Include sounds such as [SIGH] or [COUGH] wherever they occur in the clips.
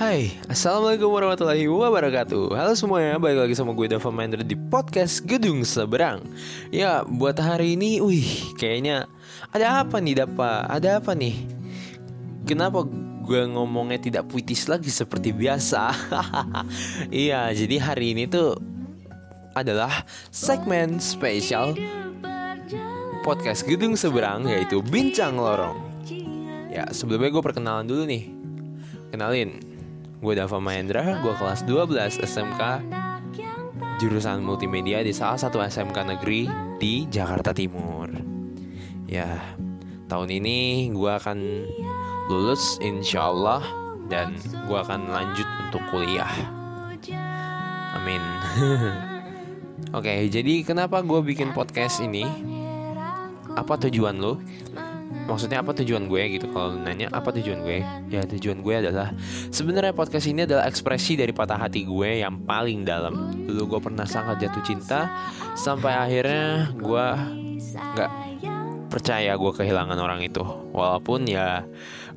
Hai, Assalamualaikum warahmatullahi wabarakatuh Halo semuanya, balik lagi sama gue Dava Mahendra di podcast Gedung Seberang Ya, buat hari ini, wih, kayaknya ada apa nih Dapa? Ada apa nih? Kenapa gue ngomongnya tidak puitis lagi seperti biasa? [LAUGHS] Iya, jadi hari ini tuh adalah segmen spesial podcast Gedung Seberang yaitu Bincang Lorong Ya, sebelumnya gue perkenalan dulu nih Kenalin, gue Dava Mahendra, gue kelas 12 SMK Jurusan Multimedia di salah satu SMK negeri di Jakarta Timur Ya, tahun ini gue akan lulus insya Allah Dan gue akan lanjut untuk kuliah Amin [LAUGHS] Oke, jadi kenapa gue bikin podcast ini? Apa tujuan lo? Maksudnya apa tujuan gue gitu kalau nanya apa tujuan gue? Ya tujuan gue adalah sebenarnya podcast ini adalah ekspresi dari patah hati gue yang paling dalam. Dulu gue pernah sangat jatuh cinta sampai akhirnya gue nggak percaya gue kehilangan orang itu. Walaupun ya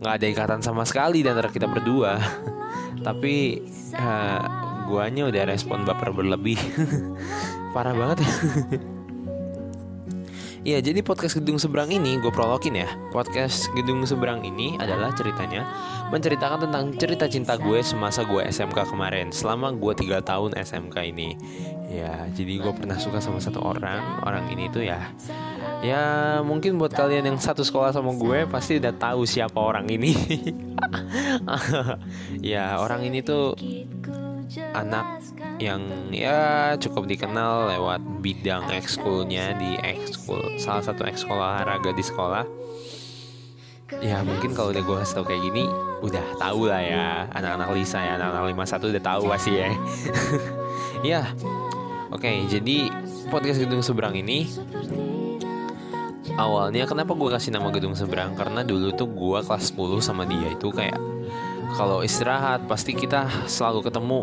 nggak ada ikatan sama sekali di antara kita berdua. [LAUGHS] Tapi ya, guanya udah respon baper berlebih. [LAUGHS] Parah banget [LAUGHS] ya jadi podcast Gedung Seberang ini gue prologin ya. Podcast Gedung Seberang ini adalah ceritanya menceritakan tentang cerita cinta gue semasa gue SMK kemarin, selama gue tiga tahun SMK ini. Ya, jadi gue pernah suka sama satu orang. Orang ini tuh ya, ya mungkin buat kalian yang satu sekolah sama gue pasti udah tahu siapa orang ini. [LAUGHS] ya, orang ini tuh anak yang ya cukup dikenal lewat bidang ekskulnya di ekskul salah satu ekskul olahraga di sekolah. Ya mungkin kalau udah gue kasih tau kayak gini udah tahu lah ya anak-anak Lisa ya anak-anak 51 udah tahu pasti ya. [LAUGHS] Ya oke okay, jadi podcast gedung seberang ini awalnya kenapa gue kasih nama gedung seberang? Karena dulu tuh gue kelas 10 sama dia itu kayak kalau istirahat pasti kita selalu ketemu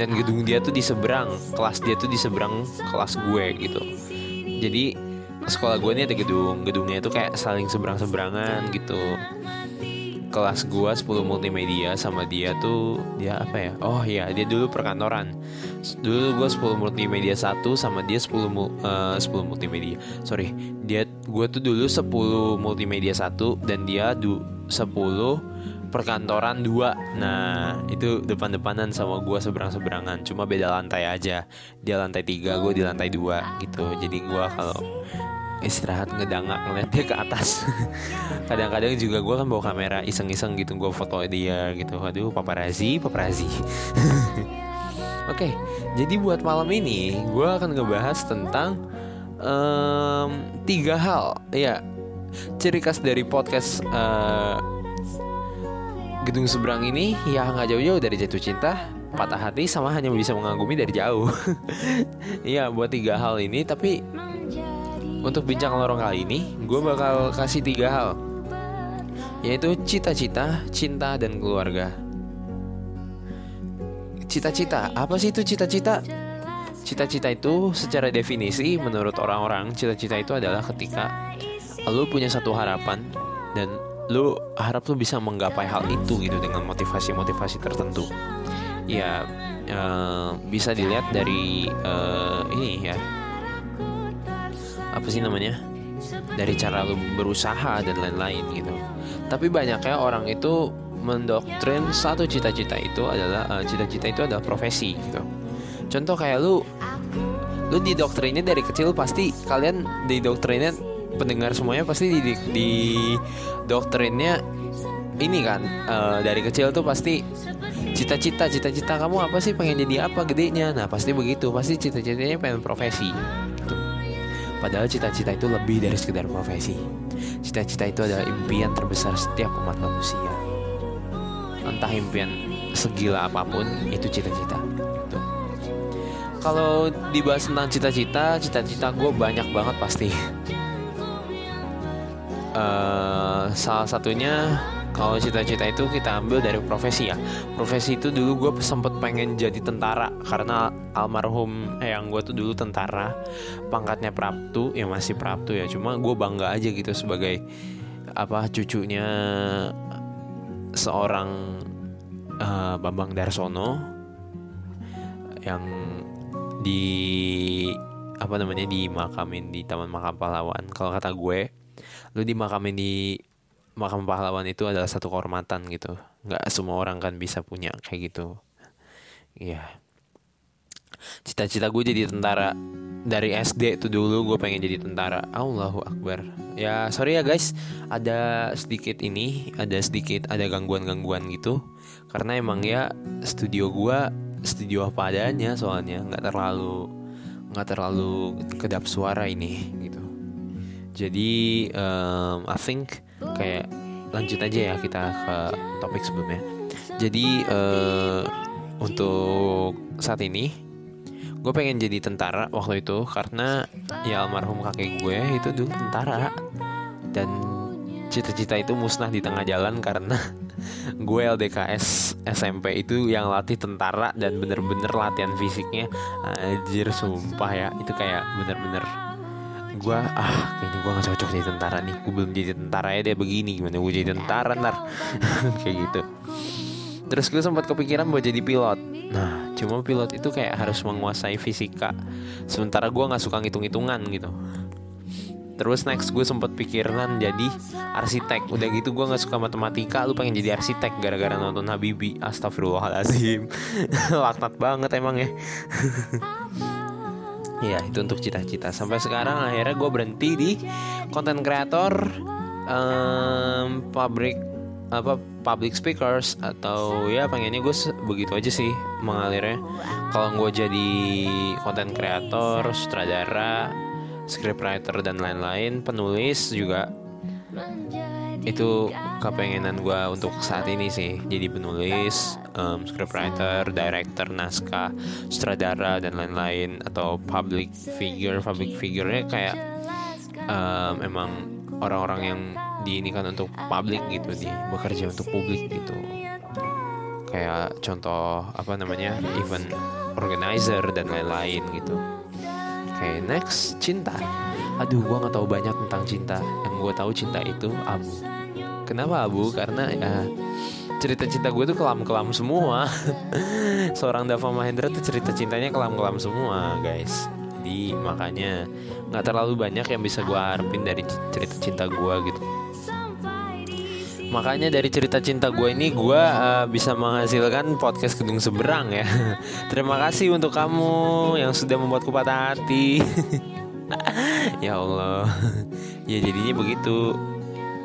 dan gedung dia tuh di seberang kelas dia tuh di seberang kelas gue gitu. Jadi sekolah gue ini ada gedung gedungnya itu kayak saling seberang seberangan gitu. Kelas gue 10 multimedia sama dia tuh dia apa ya? Oh iya dia dulu perkantoran. Dulu gue 10 multimedia satu sama dia 10 uh, 10 multimedia. Sorry dia gue tuh dulu 10 multimedia satu dan dia du 10 perkantoran dua. Nah itu depan-depanan sama gue seberang-seberangan. Cuma beda lantai aja. Dia lantai tiga gue di lantai dua gitu. Jadi gue kalau istirahat ngedangak ngeliat dia ke atas. [LAUGHS] Kadang-kadang juga gue kan bawa kamera iseng-iseng gitu gue foto dia gitu. Aduh paparazi paparazi [LAUGHS] oke okay, jadi buat malam ini gue akan ngebahas tentang um, tiga hal. Ya ciri khas dari podcast uh, gedung seberang ini ya nggak jauh-jauh dari jatuh cinta, patah hati sama hanya bisa mengagumi dari jauh. [LAUGHS] Iya buat tiga hal ini tapi untuk bincang lorong kali ini gue bakal kasih tiga hal yaitu cita-cita, cinta dan keluarga. Cita-cita apa sih itu cita-cita? Cita-cita itu secara definisi menurut orang-orang cita-cita itu adalah ketika lo punya satu harapan dan lu harap lu bisa menggapai hal itu gitu dengan motivasi-motivasi tertentu. Ya uh, bisa dilihat dari uh, ini ya. Apa sih namanya? Dari cara lu berusaha dan lain-lain gitu. Tapi banyaknya orang itu mendoktrin satu cita-cita itu adalah uh, cita-cita itu adalah profesi gitu. Contoh kayak lu lu didoktrinnya dari kecil pasti kalian didoktrinnya pendengar semuanya pasti di, di, doktrinnya ini kan uh, dari kecil tuh pasti cita-cita cita-cita kamu apa sih? Pengen jadi apa gedenya? Nah pasti begitu. Pasti cita-citanya pengen profesi. Gitu. padahal cita-cita itu lebih dari sekedar profesi. Cita-cita itu adalah impian terbesar setiap umat manusia. Entah impian segila apa pun itu cita-cita. Gitu. kalau dibahas tentang cita-cita cita-cita gue banyak banget pasti uh, salah satunya kalau cita-cita itu kita ambil dari profesi ya profesi itu dulu gue sempet pengen jadi tentara karena almarhum eh, yang gue tuh dulu tentara pangkatnya praptu ya masih praptu ya cuma gue bangga aja gitu sebagai apa cucunya seorang uh, Bambang Darsono yang di apa namanya dimakamin di Taman Makam Pahlawan. Kalau kata gue, lu di makam pahlawan itu adalah satu kehormatan gitu. Nggak semua orang kan bisa punya kayak gitu. Iya. Cita-cita gue jadi tentara dari SD tuh dulu gue pengen jadi tentara. Allahu Akbar. Ya sorry ya guys, ada sedikit ini, ada sedikit ada gangguan-gangguan gitu. Karena emang ya studio gue studio apa adanya soalnya nggak terlalu nggak terlalu kedap suara ini jadi um, I think kayak lanjut aja ya kita ke topik sebelumnya. Jadi uh, untuk saat ini gue pengen jadi tentara waktu itu karena ya almarhum kakek gue itu dulu tentara. Dan cita-cita itu musnah di tengah jalan karena [LAUGHS] gue LDKS SMP itu yang latih tentara dan bener-bener latihan fisiknya. Anjir sumpah ya. Itu kayak bener-bener gue ah kayaknya gue gak cocok jadi tentara nih. Gue belum jadi tentara ya dia begini. Gimana gue jadi tentara ntar? [LAUGHS] Kayak gitu. Terus gue sempat kepikiran buat jadi pilot. Nah cuma pilot itu kayak harus menguasai fisika. Sementara gue nggak suka ngitung-hitungan gitu. Terus next gue sempet pikiran jadi arsitek. Udah gitu gue gak suka matematika Lu pengen jadi arsitek gara-gara nonton Habibi. Astagfirullahaladzim. [LAUGHS] Laknat banget emang ya [LAUGHS] Ya itu untuk cita-cita. Sampai sekarang akhirnya gue berhenti di konten kreator um, Public apa public speakers atau ya pengennya gue begitu aja sih mengalirnya. Kalau gue jadi konten kreator sutradara scriptwriter dan lain-lain, penulis juga itu kepengenan gue untuk saat ini sih. Jadi penulis um, scriptwriter director naskah sutradara dan lain-lain atau public figure. Public figure-nya kayak um, emang orang-orang yang diinikan untuk publik gitu di bekerja untuk publik gitu. Kayak contoh apa namanya event organizer dan lain-lain gitu. Oke, okay, next cinta. Aduh, gue nggak tahu banyak tentang cinta. Yang gue tahu cinta itu abu. Kenapa abu? Karena ya cerita cinta gue tuh kelam-kelam semua. [LAUGHS] Seorang Dava Mahendra tuh cerita cintanya kelam-kelam semua, guys. Jadi makanya nggak terlalu banyak yang bisa gue harapin dari cerita cinta gue gitu. Makanya dari cerita cinta gue ini gue uh, bisa menghasilkan podcast gedung seberang ya. [LAUGHS] Terima kasih untuk kamu yang sudah membuatku patah hati. [LAUGHS] ya Allah. [LAUGHS] ya jadinya begitu.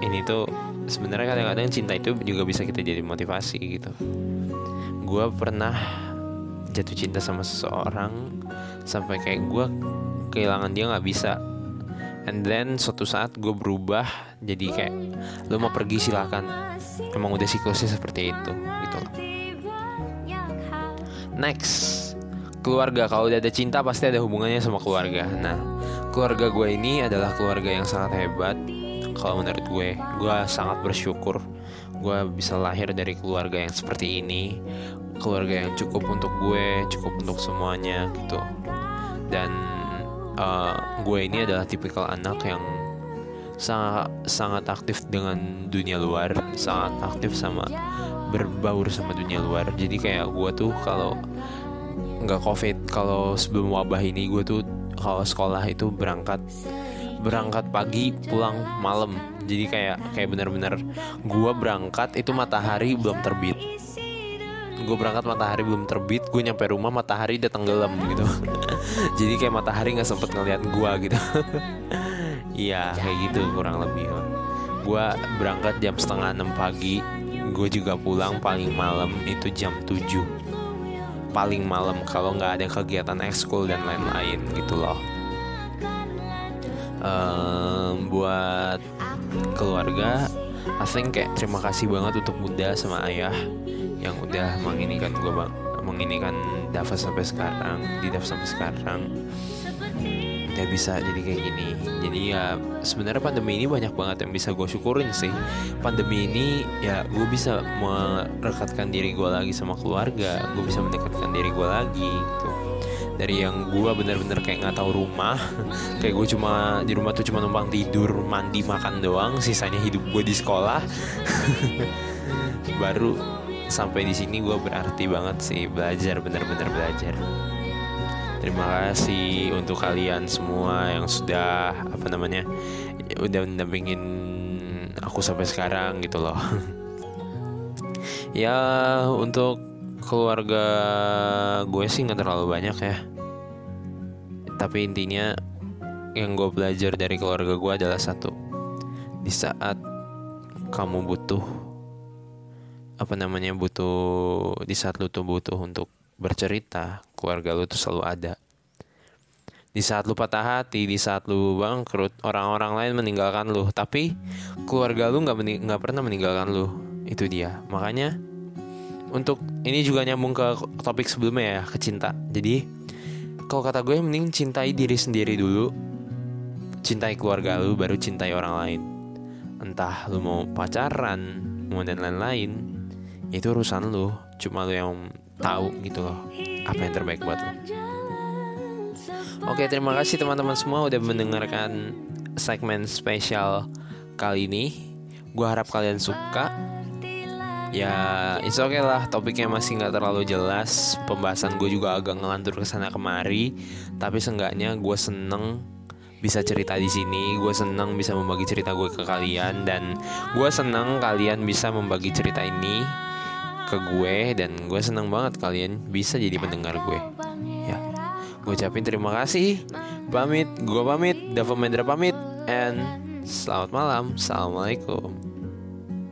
Ini tuh sebenarnya kadang-kadang cinta itu juga bisa kita jadi motivasi gitu. Gue pernah jatuh cinta sama seseorang sampai kayak gue kehilangan dia nggak bisa and then suatu saat gue berubah jadi kayak lo mau pergi silahkan emang udah siklusnya seperti itu gitu loh next keluarga kalau udah ada cinta pasti ada hubungannya sama keluarga nah keluarga gue ini adalah keluarga yang sangat hebat. Kalau menurut gue gue sangat bersyukur gue bisa lahir dari keluarga yang seperti ini. Keluarga yang cukup untuk gue cukup untuk semuanya gitu. Dan uh, gue ini adalah tipikal anak yang sangat sangat aktif dengan dunia luar, sangat aktif sama berbaur sama dunia luar. Jadi kayak gue tuh kalau nggak covid, kalau sebelum wabah ini gue tuh kalau sekolah itu berangkat berangkat pagi pulang malam. Jadi kayak kayak benar-benar gue berangkat itu matahari belum terbit. Gue berangkat matahari belum terbit gue nyampe rumah matahari udah tenggelam gitu. [LAUGHS] Jadi kayak matahari nggak sempet ngeliat gue gitu. [LAUGHS] Iya kayak gitu kurang lebih. Gue berangkat jam setengah enam pagi gue juga pulang paling malam itu jam 7 paling malam kalau nggak ada kegiatan ekskul dan lain-lain gitu loh. Um, buat keluarga I think kayak terima kasih banget untuk bunda sama ayah yang udah menginikan gue bang menginikan Dava sampai sekarang di Dava sampai sekarang udah bisa jadi kayak gini. Jadi ya sebenarnya pandemi ini banyak banget yang bisa gue syukurin sih. Pandemi ini ya gue bisa merekatkan diri gue lagi sama keluarga gue bisa mendekatkan diri gue lagi gitu. Dari yang gue bener-bener kayak nggak tahu rumah [LAUGHS] kayak gue cuma di rumah tuh cuma numpang tidur mandi makan doang sisanya hidup gue di sekolah. [LAUGHS] Baru sampai di sini gue berarti banget sih belajar bener-bener belajar terima kasih untuk kalian semua yang sudah apa namanya udah mendampingin aku sampai sekarang gitu loh. [LAUGHS] Ya untuk keluarga gue sih nggak terlalu banyak ya. Tapi intinya yang gue belajar dari keluarga gue adalah satu di saat kamu butuh apa namanya butuh di saat lu tuh butuh untuk bercerita keluarga lu tuh selalu ada. Di saat lu patah hati di saat lu bangkrut orang-orang lain meninggalkan lu. Tapi keluarga lu nggak nggak pernah meninggalkan lu. Itu dia. Makanya untuk ini juga nyambung ke topik sebelumnya ya ke cinta. Jadi kalau kata gue mending cintai diri sendiri dulu. Cintai keluarga lu baru cintai orang lain. Entah lu mau pacaran mau dan lain-lain itu urusan lu. Cuma lu yang tahu gitu loh apa yang terbaik buat lu Oke terima kasih teman-teman semua udah mendengarkan segmen spesial kali ini. Gue harap kalian suka. Ya it's okay lah topiknya masih nggak terlalu jelas. Pembahasan gue juga agak ngelantur ke sana kemari. Tapi seenggaknya gue seneng bisa cerita di sini. Gue seneng bisa membagi cerita gue ke kalian. Dan gue seneng kalian bisa membagi cerita ini ke gue dan gue seneng banget kalian bisa jadi pendengar gue. Ya, gue ucapin terima kasih. Pamit, gue pamit, Dava Mendra pamit, and selamat malam. Assalamualaikum.